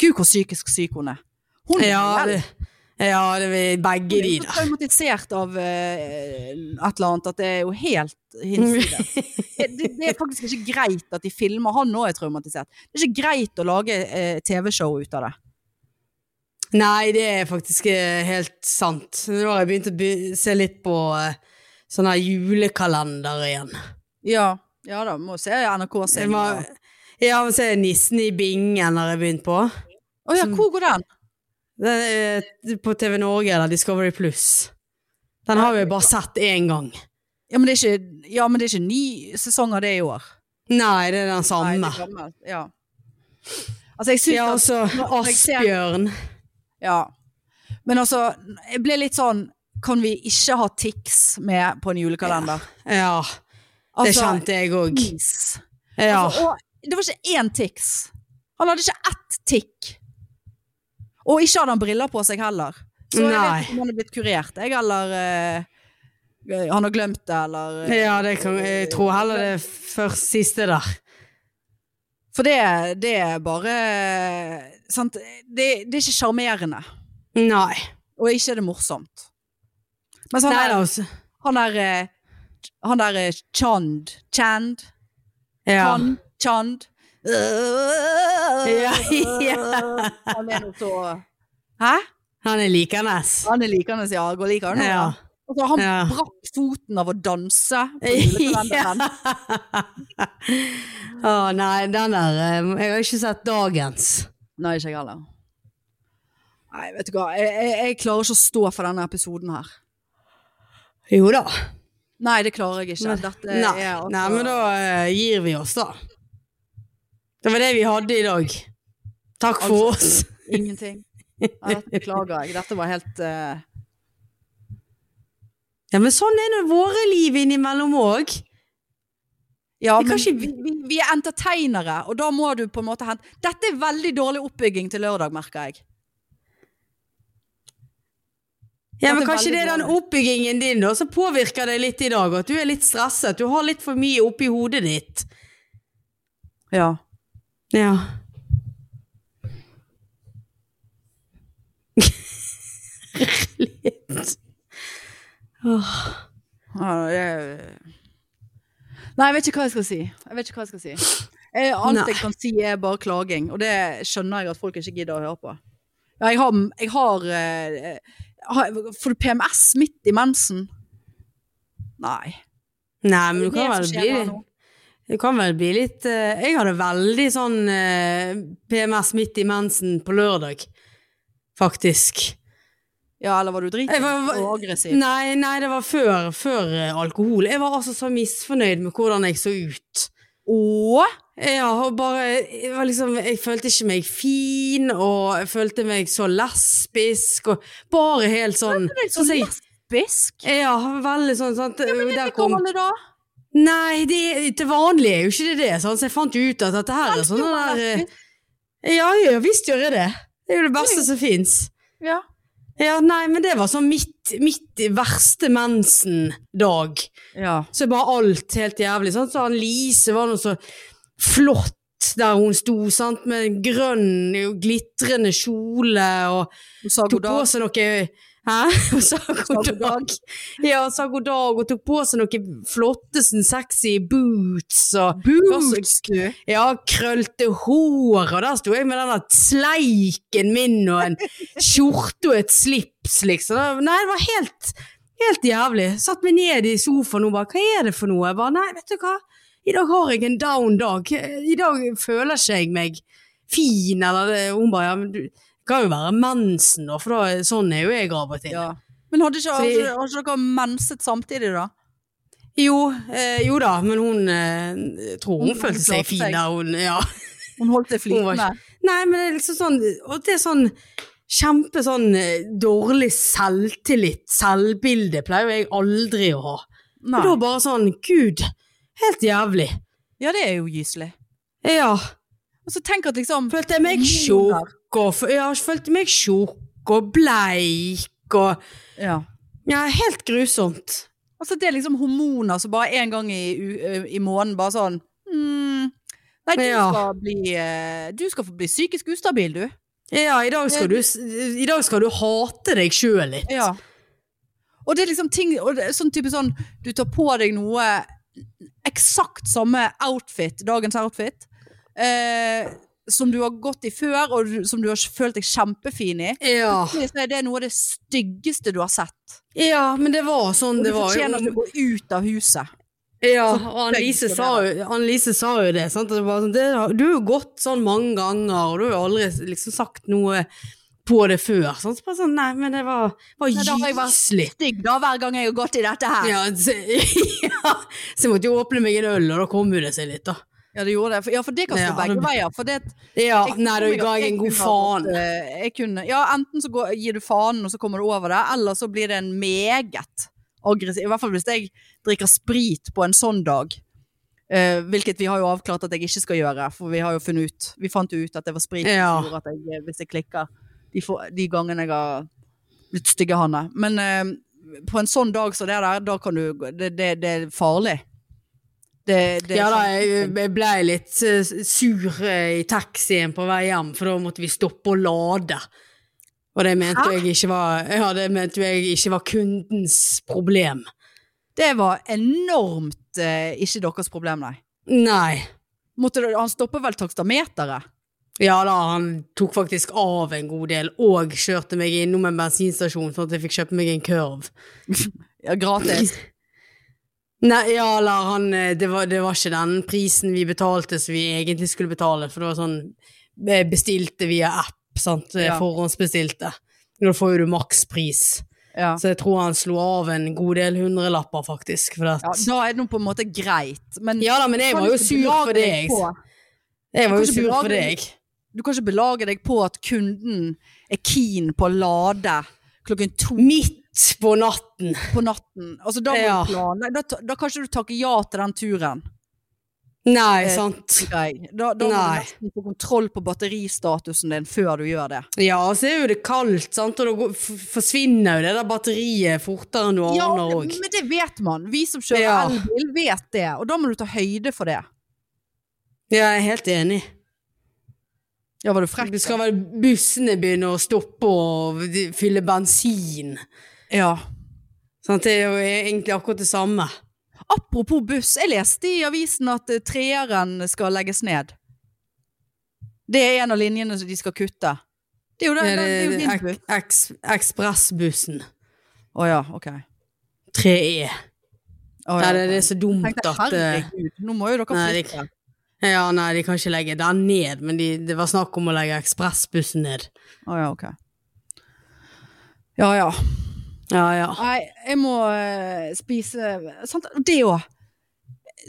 Gud, hvor psykisk syk hun er. Hun er Ja, det, ja, det er begge Hun de er så traumatisert av uh, et eller annet at det er jo helt hinsides. (laughs) det, det, er faktisk ikke greit at de filmer. Han òg er traumatisert. Det er ikke greit å lage uh, TV-show ut av det. Nei, det er faktisk eh, helt sant. Nå har jeg begynt å be se litt på uh, sånn her julekalender igjen. Ja, ja da, må se NRK-serien. ja, må se Nissen i bingen har jeg begynt på. Ja, hvor går den? Den er på TV Norge eller Discovery Pluss. Den har vi bare sett én gang. Ja men, det ikke, ja, men det er ikke ni sesonger det i år. Nei, det er den Nei, samme. er gammelt. Ja. Altså, jeg syns Ja, altså Asbjørn. Ja. Men altså, jeg ble litt sånn Kan vi ikke ha Tix med på en julekalender? Ja, det Altså, kjente jeg òg. Ja. Altså, og det var ikke én Tix. Han hadde ikke ett tikk. Og ikke hadde han briller på seg heller. Så jeg Nei. vet ikke om han er blitt kurert, jeg, eller uh, han har glemt det, eller uh, ja, det kan, jeg tror heller det er først siste der. For det, det er bare sant? Det, det er ikke sjarmerende. Nei. Og ikke er det morsomt. Mens han Nei der, altså. han der, eh, han der Chand Chand Ja. Chan, Chand Ja, ja. Han er noe så Hæ? Han er likende. Han er likende, ja. Går like han. Ja. Og så han Ja. brakk foten av å danse på julekalenderen. Å nei, den der eh, Jeg har ikke sett dagens. Nei, ikke jeg heller. Nei, vet du hva. Jeg, jeg, jeg klarer ikke å stå for denne episoden her. Jo da. Nei, det klarer jeg ikke. Dette Nei, er altså nei men da eh, gir vi oss, da. Det var det vi hadde i dag. Takk for Altså, oss. Ingenting. Dette beklager jeg. Dette var helt uh... Ja, men sånn er nå våre liv innimellom òg. Ja, men ikke- vi, vi, er entertainere, og da må du på en måte hente Dette er veldig dårlig oppbygging til lørdag, merker jeg. Ja, men kanskje det er den oppbyggingen din da, som påvirker deg litt i dag, at du er litt stresset. Du har litt for mye oppi hodet ditt. Ja. Ja. litt. Åh. Nei, jeg vet ikke hva jeg skal si. Jeg vet ikke hva jeg skal si. Alt Nei. jeg kan si er bare klaging, og det skjønner jeg at folk ikke gidder å høre på. Jeg har, jeg har, eh, har Får du PMS midt i mensen? Nei. Nei, men du Det kan det vel bli Du kan vel bli litt eh, Jeg hadde veldig sånn eh, PMS midt i mensen på lørdag. Faktisk. Ja, eller var du Jeg dritings og aggressiv? Nei, nei, det var før, før eh, alkohol. Jeg var altså så misfornøyd med hvordan jeg så ut. Åh? Ja, og bare jeg, var liksom, jeg følte ikke meg fin, og jeg følte meg så lesbisk, og bare helt sånn Følte du deg så jeg- lesbisk. Ja, veldig sånn. Sant? Men Der det kom- det da. Nei, det, til vanlig er jo ikke det det, så jeg fant jo ut at dette her er sånn der eh. Ja, ja, visst gjør jeg det. Det er jo det beste som fins. Ja. Ja, nei, men det var sånn mitt, mitt verste mensen-dag. ja. Så bare alt helt jævlig. Sant? Så han Lise var noe så flott der hun sto, sant? med grønn, glitrende kjole, og tok på seg noe Hæ? (laughs) Sa god dag. (laughs) Ja, sa god dag, og tok på seg noen flotte, sånn sexy boots, og Boots, du. ja, krølte hår, og der sto jeg med denne sleiken min og en skjorte og et slips, liksom. Nei, det var helt, helt jævlig. Satt meg ned i sofaen og bare, hva er det for noe? Jeg bare, nei, vet du hva? I dag har jeg en down dag. I dag føler ikke jeg meg fin, eller det. Hun bare, ja, men du kan jo være mensen, da, for da, sånn er jo jeg av og til. Ja. Men hadde ikke, hadde, hadde ikke dere menset samtidig, da? Jo, eh, jo da, men hun eh, tror hun Hun følte seg fin da hun, ja. Hun holdt seg flytende. Nei, men det er liksom sånn Og det er sånn kjempe sånn eh, dårlig selvtillit, selvbilde, pleier jo jeg aldri å ha. Nei. Og da bare sånn, gud, helt jævlig. Ja, det er jo gyselig. Ja, Og så tenk at liksom følte jeg meg Hormoner. Og Jeg har følt meg tjukk og bleik, og Ja. ja, helt grusomt. Altså det er liksom hormoner som bare en gang i, i måneden bare sånn mm, Nei, du Ja. skal bli eh, Du skal få bli psykisk ustabil, du. Ja, i dag skal du, i dag skal du hate deg sjøl litt. Ja. Og det er liksom ting det sånn type sånn Du tar på deg noe Eksakt samme outfit, dagens outfit, eh, som du har gått i før, og du, som du har følt deg kjempefin i. Ja. Så er det noe av det styggeste du har sett. ja, men det var sånn Og du det var. fortjener ikke å gå ut av huset. Ja, og Annelise sa, Annelise sa jo det. Sant? Det var sånn, det, du har jo gått sånn mange ganger, og du har jo aldri liksom sagt noe på det før. Sant? Så bare sånn, nei, men det var, var Nei, da har jeg vært. Stygg da, hver gang jeg har gått i dette her. Ja, så, (laughs) ja, så jeg måtte jo åpne meg en øl, og da kom jo det seg litt, da. Ja, det gjorde det. For, ja, for det kan stå Ja, begge veier. For det, Ja, jeg nei, da ga jeg en god faen. eh, Jeg kunne, ja, enten så går, gir du faen, og så kommer du over det, eller så blir det en meget aggressiv I hvert fall hvis jeg drikker sprit på en sånn dag. Uh, hvilket vi har jo avklart at jeg ikke skal gjøre, for vi har jo funnet ut Vi fant jo ut at det var sprit Ja. som gjorde at jeg, hvis jeg klikker de, for, de gangene jeg har blitt stygge Hanne. Men uh, på en sånn dag som det der, da kan du Det, det, det er farlig. Det, det Ja da, jeg, jeg ble litt eh, sur eh, i taxien på vei hjem, for da måtte vi stoppe og lade. Og det mente Hæ? jeg ikke var Ja, det mente jeg ikke var kundens problem. Det var enormt eh, ikke deres problem, nei. Nei. Måtte, han stopper vel takstameteret? Ja da, han tok faktisk av en god del, og kjørte meg innom en bensinstasjon sånn at jeg fikk kjøpe meg en kurv. (laughs) Ja, gratis. Nei, ja, eller han eh, det var, det var ikke den prisen vi betalte som vi egentlig skulle betale, for det var sånn eh, Bestilte via app, sant. eh, Ja. Forhåndsbestilte. Da får jo du makspris. Ja. Så jeg tror han slo av en god del hundrelapper, faktisk. Ja, da er det nå på en måte greit. Men ja da, men jeg var jo sur for deg. Jeg var jo sur for deg. Du kan ikke belage deg på at kunden er keen på å lade klokken to Midt på natten. på natten. Altså, da, må Ja. du planlegge. da, da kan ikke du takke ja til den turen. Nei, Eh, sant. Grei. Da, da må du nesten få kontroll på batteristatusen din før du gjør det. Ja, og så er jo det kaldt, sant, og da forsvinner jo det der batteriet fortere enn du Ja, aner òg. men det vet man. Vi som kjører Ja. elbil, vet det. Og da må du ta høyde for det. Ja, jeg er helt enig. Ja, var du frekk? Det skal vel bussene begynne å stoppe og fylle bensin. Ja. Sånn, Det er jo egentlig akkurat det samme. Apropos buss, jeg leste i avisen at eh, treeren skal legges ned. Det er en av linjene som de skal kutte. Det er jo, det, det, jo det ek- buss. eks- Ekspressbussen. Å ja, ok. 3E. Oh, ja, det, det er så dumt Tenkte, at eh, herregud, nå må jo dere Nei, flytte. Ja, nei, de kan ikke legge den ned, men de, det var snakk om å legge ekspressbussen ned. Å ja, ok. Ja ja. Ja, ja. Nei, jeg må eh, spise sant? Det òg.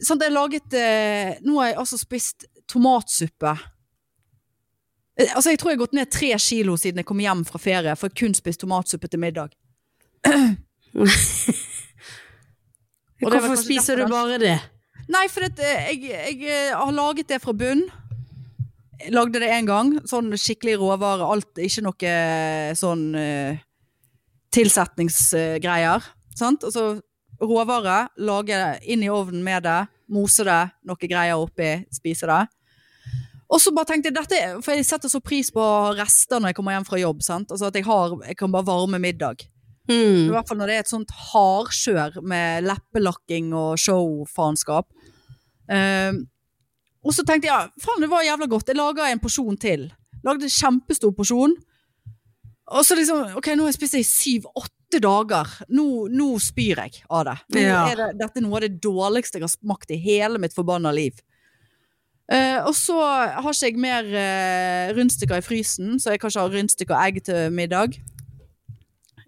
Sant, jeg laget eh, Nå har jeg altså spist tomatsuppe. Eh, Altså, jeg tror jeg har gått ned tre kilo siden jeg kom hjem fra ferie, for jeg kun spist tomatsuppe til middag. (clears throat) Og det var Hvorfor kanskje spiser derfor du bare det? Nei, for eh, jeg, jeg eh, har laget det fra bunn. Jeg lagde det en gang. Sånn skikkelig råvare. Alt, ikke noe eh, sånn uh, tilsetningsgreier. sant? Og så råvare, lage det inn i ovnen med det, mose det, noe greier oppi, spise det. Og så bare tenkte jeg, dette, for jeg setter så pris på rester når jeg kommer hjem fra jobb. sant? Altså at jeg, har, jeg kan bare varme middag. I Mm. hvert fall når det er et sånt hardkjør med leppelakking og showfaenskap. Ehm, og så tenkte jeg ja, faen det var jævla godt. Jeg laga en porsjon til. Lagde en kjempestor porsjon. Og så liksom Ok, nå har jeg spist det i syv-åtte dager. Nå, nå spyr jeg av det. Nå er det. Dette er noe av det dårligste jeg har smakt i hele mitt forbanna liv. Uh, og så har ikke jeg mer uh, rundstykker i frysen, så jeg kan ikke ha rundstykker og egg til middag.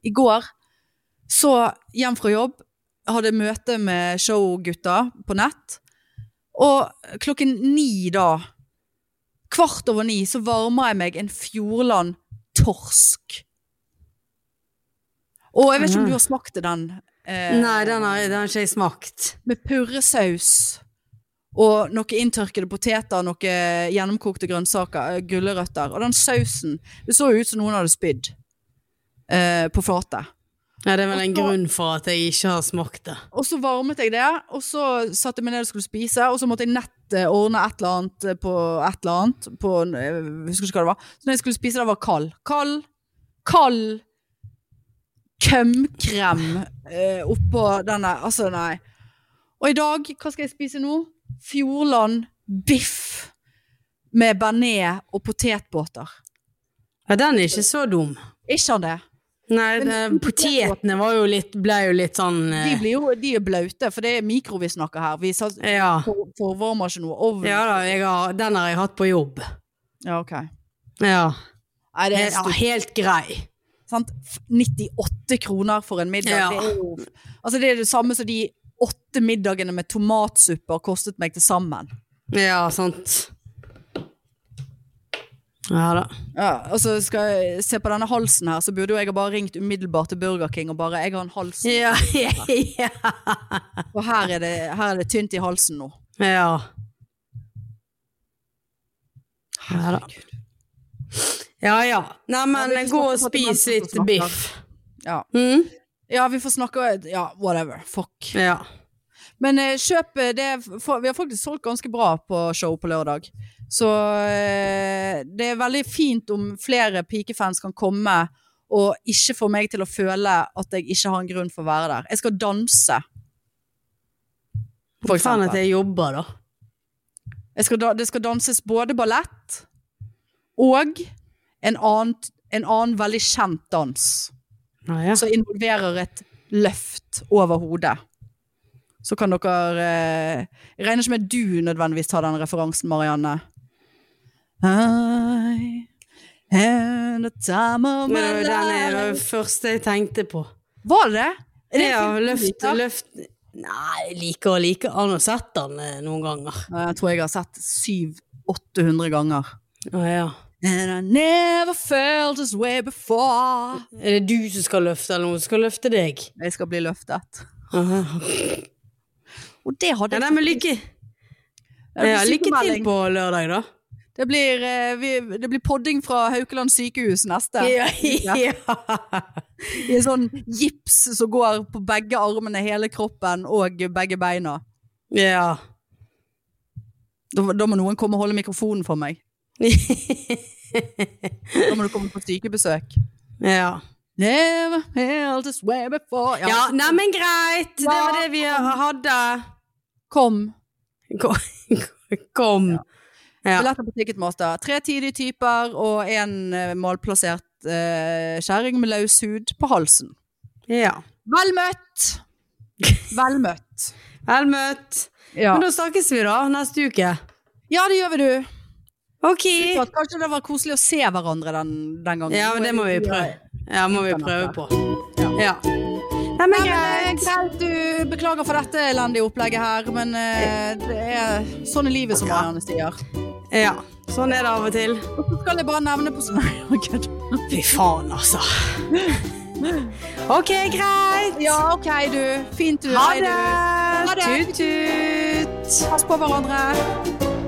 I går så hjem fra jobb, hadde møte med showgutta på nett. Og klokken ni da, kvart over ni, så varmer jeg meg en Fjordland torsk. Og jeg vet ikke om du har smakt den. eh, Nei, den har, den har ikke jeg smakt. med purresaus og noen inntørkede poteter, noen gjennomkokte grønnsaker, eh, gulrøtter. Og den sausen, det så jo ut som noen hadde spydd eh, på fatet. Ja, det er vel en så- grunn for at jeg ikke har smakt det. Og så varmet jeg det, og så satte jeg meg ned og skulle spise, og så måtte jeg nett eh, ordne et eller annet eh, på et eller annet, på, jeg husker ikke hva det var. Så når jeg skulle spise det, var kald. Kald, kald kømkrem eh, oppå denne, altså nei. Og i dag, hva skal jeg spise nå? Fjordland biff med bearnés og potetbåter. Ja, den er ikke så dum. Ikke han det? Nei, Men- potetene var jo litt, ble jo litt sånn De eh, blir jo de er blaute, for det er mikro vi snakker her. Vi sa- Ja. for- forvarmer ikke noe. Ovn. Ja da, har, den har jeg hatt på jobb. Ja, ok. Ja. Nei, det er ja helt grei. Sant? 98 kroner for en middag. Ja. Det, er jo, altså det er det samme som de åtte middagene med tomatsuppe har kostet meg til sammen. Ja, sant. Ja da. Ja, og så skal jeg se på denne halsen her, så burde jo jeg ha bare ringt umiddelbart til Burger King og bare 'Jeg har en hals'. Ja, ja. Og her er, det, her er det tynt i halsen nå. ja. Herregud. Ja ja. Neimen, Ja, gå og spis litt biff. Ja. Mm? ja, vi får snakke Ja, whatever. Fuck. Ja. Men eh, kjøp eh, det for, Vi har faktisk solgt ganske bra på show på lørdag. Så eh, det er veldig fint om flere pikefans kan komme og ikke få meg til å føle at jeg ikke har en grunn for å være der. Jeg skal danse. For Faen at jeg jobber, da. Jeg skal det skal danses både ballett og en annen, en annen veldig kjent dans. Ah, ja. som involverer et løft over hodet. Så kan dere eh, Jeg regner ikke med at du nødvendigvis tar den referansen, Marianne. I had a time of my life den er det første jeg tenkte på. Var det det? Ja, løft, løft Nei, jeg liker og liker. Han har sett den eh, noen ganger. Jeg tror jeg har sett 700-800 ganger. Å ja. And I never felt this way before. Er det du som skal løfte, eller noen som skal løfte deg? Jeg skal bli løftet. Aha. (laughs) Og det hadde Ja, jeg nei, men lykke, ja, lykke til på lørdag, da. Det blir, eh, vi, det blir podding fra Haukeland sykehus neste. Ja, ja. I en sånn gips som går på begge armene, hele kroppen og begge beina. ja. Da, da må noen komme og holde mikrofonen for meg. (laughs) Da må du komme på sykebesøk. ja. Never held this way before. Ja, neimen greit. Det var det vi hadde. Kom. Kom. (laughs) Kom. Ja. Billetter på Ticketmaster. Tre tidige typer og en eh, malplassert eh, kjerring med løs hud på halsen. ja. Vel møtt! Vel møtt. (laughs) Vel møtt. Ja. Men da snakkes vi da neste uke. ja, det gjør vi, du. Ok. Supert. Kanskje det var koselig å se hverandre den, den gangen. Ja, men det må vi prøve. Ja, må vi prøve på. Ja. Ja. Nei, men greit. du beklager for dette elendige opplegget her, men eh, det er sånn er livet, som Marianne sier. Ja. Sånn er det av og til. Og så skal jeg bare nevne på sånn Nei, kødd. Fy faen, altså. Ok, greit. Ja, OK, du. Fint, du. Ha du. Ha det. Tut-tut. Pass på hverandre.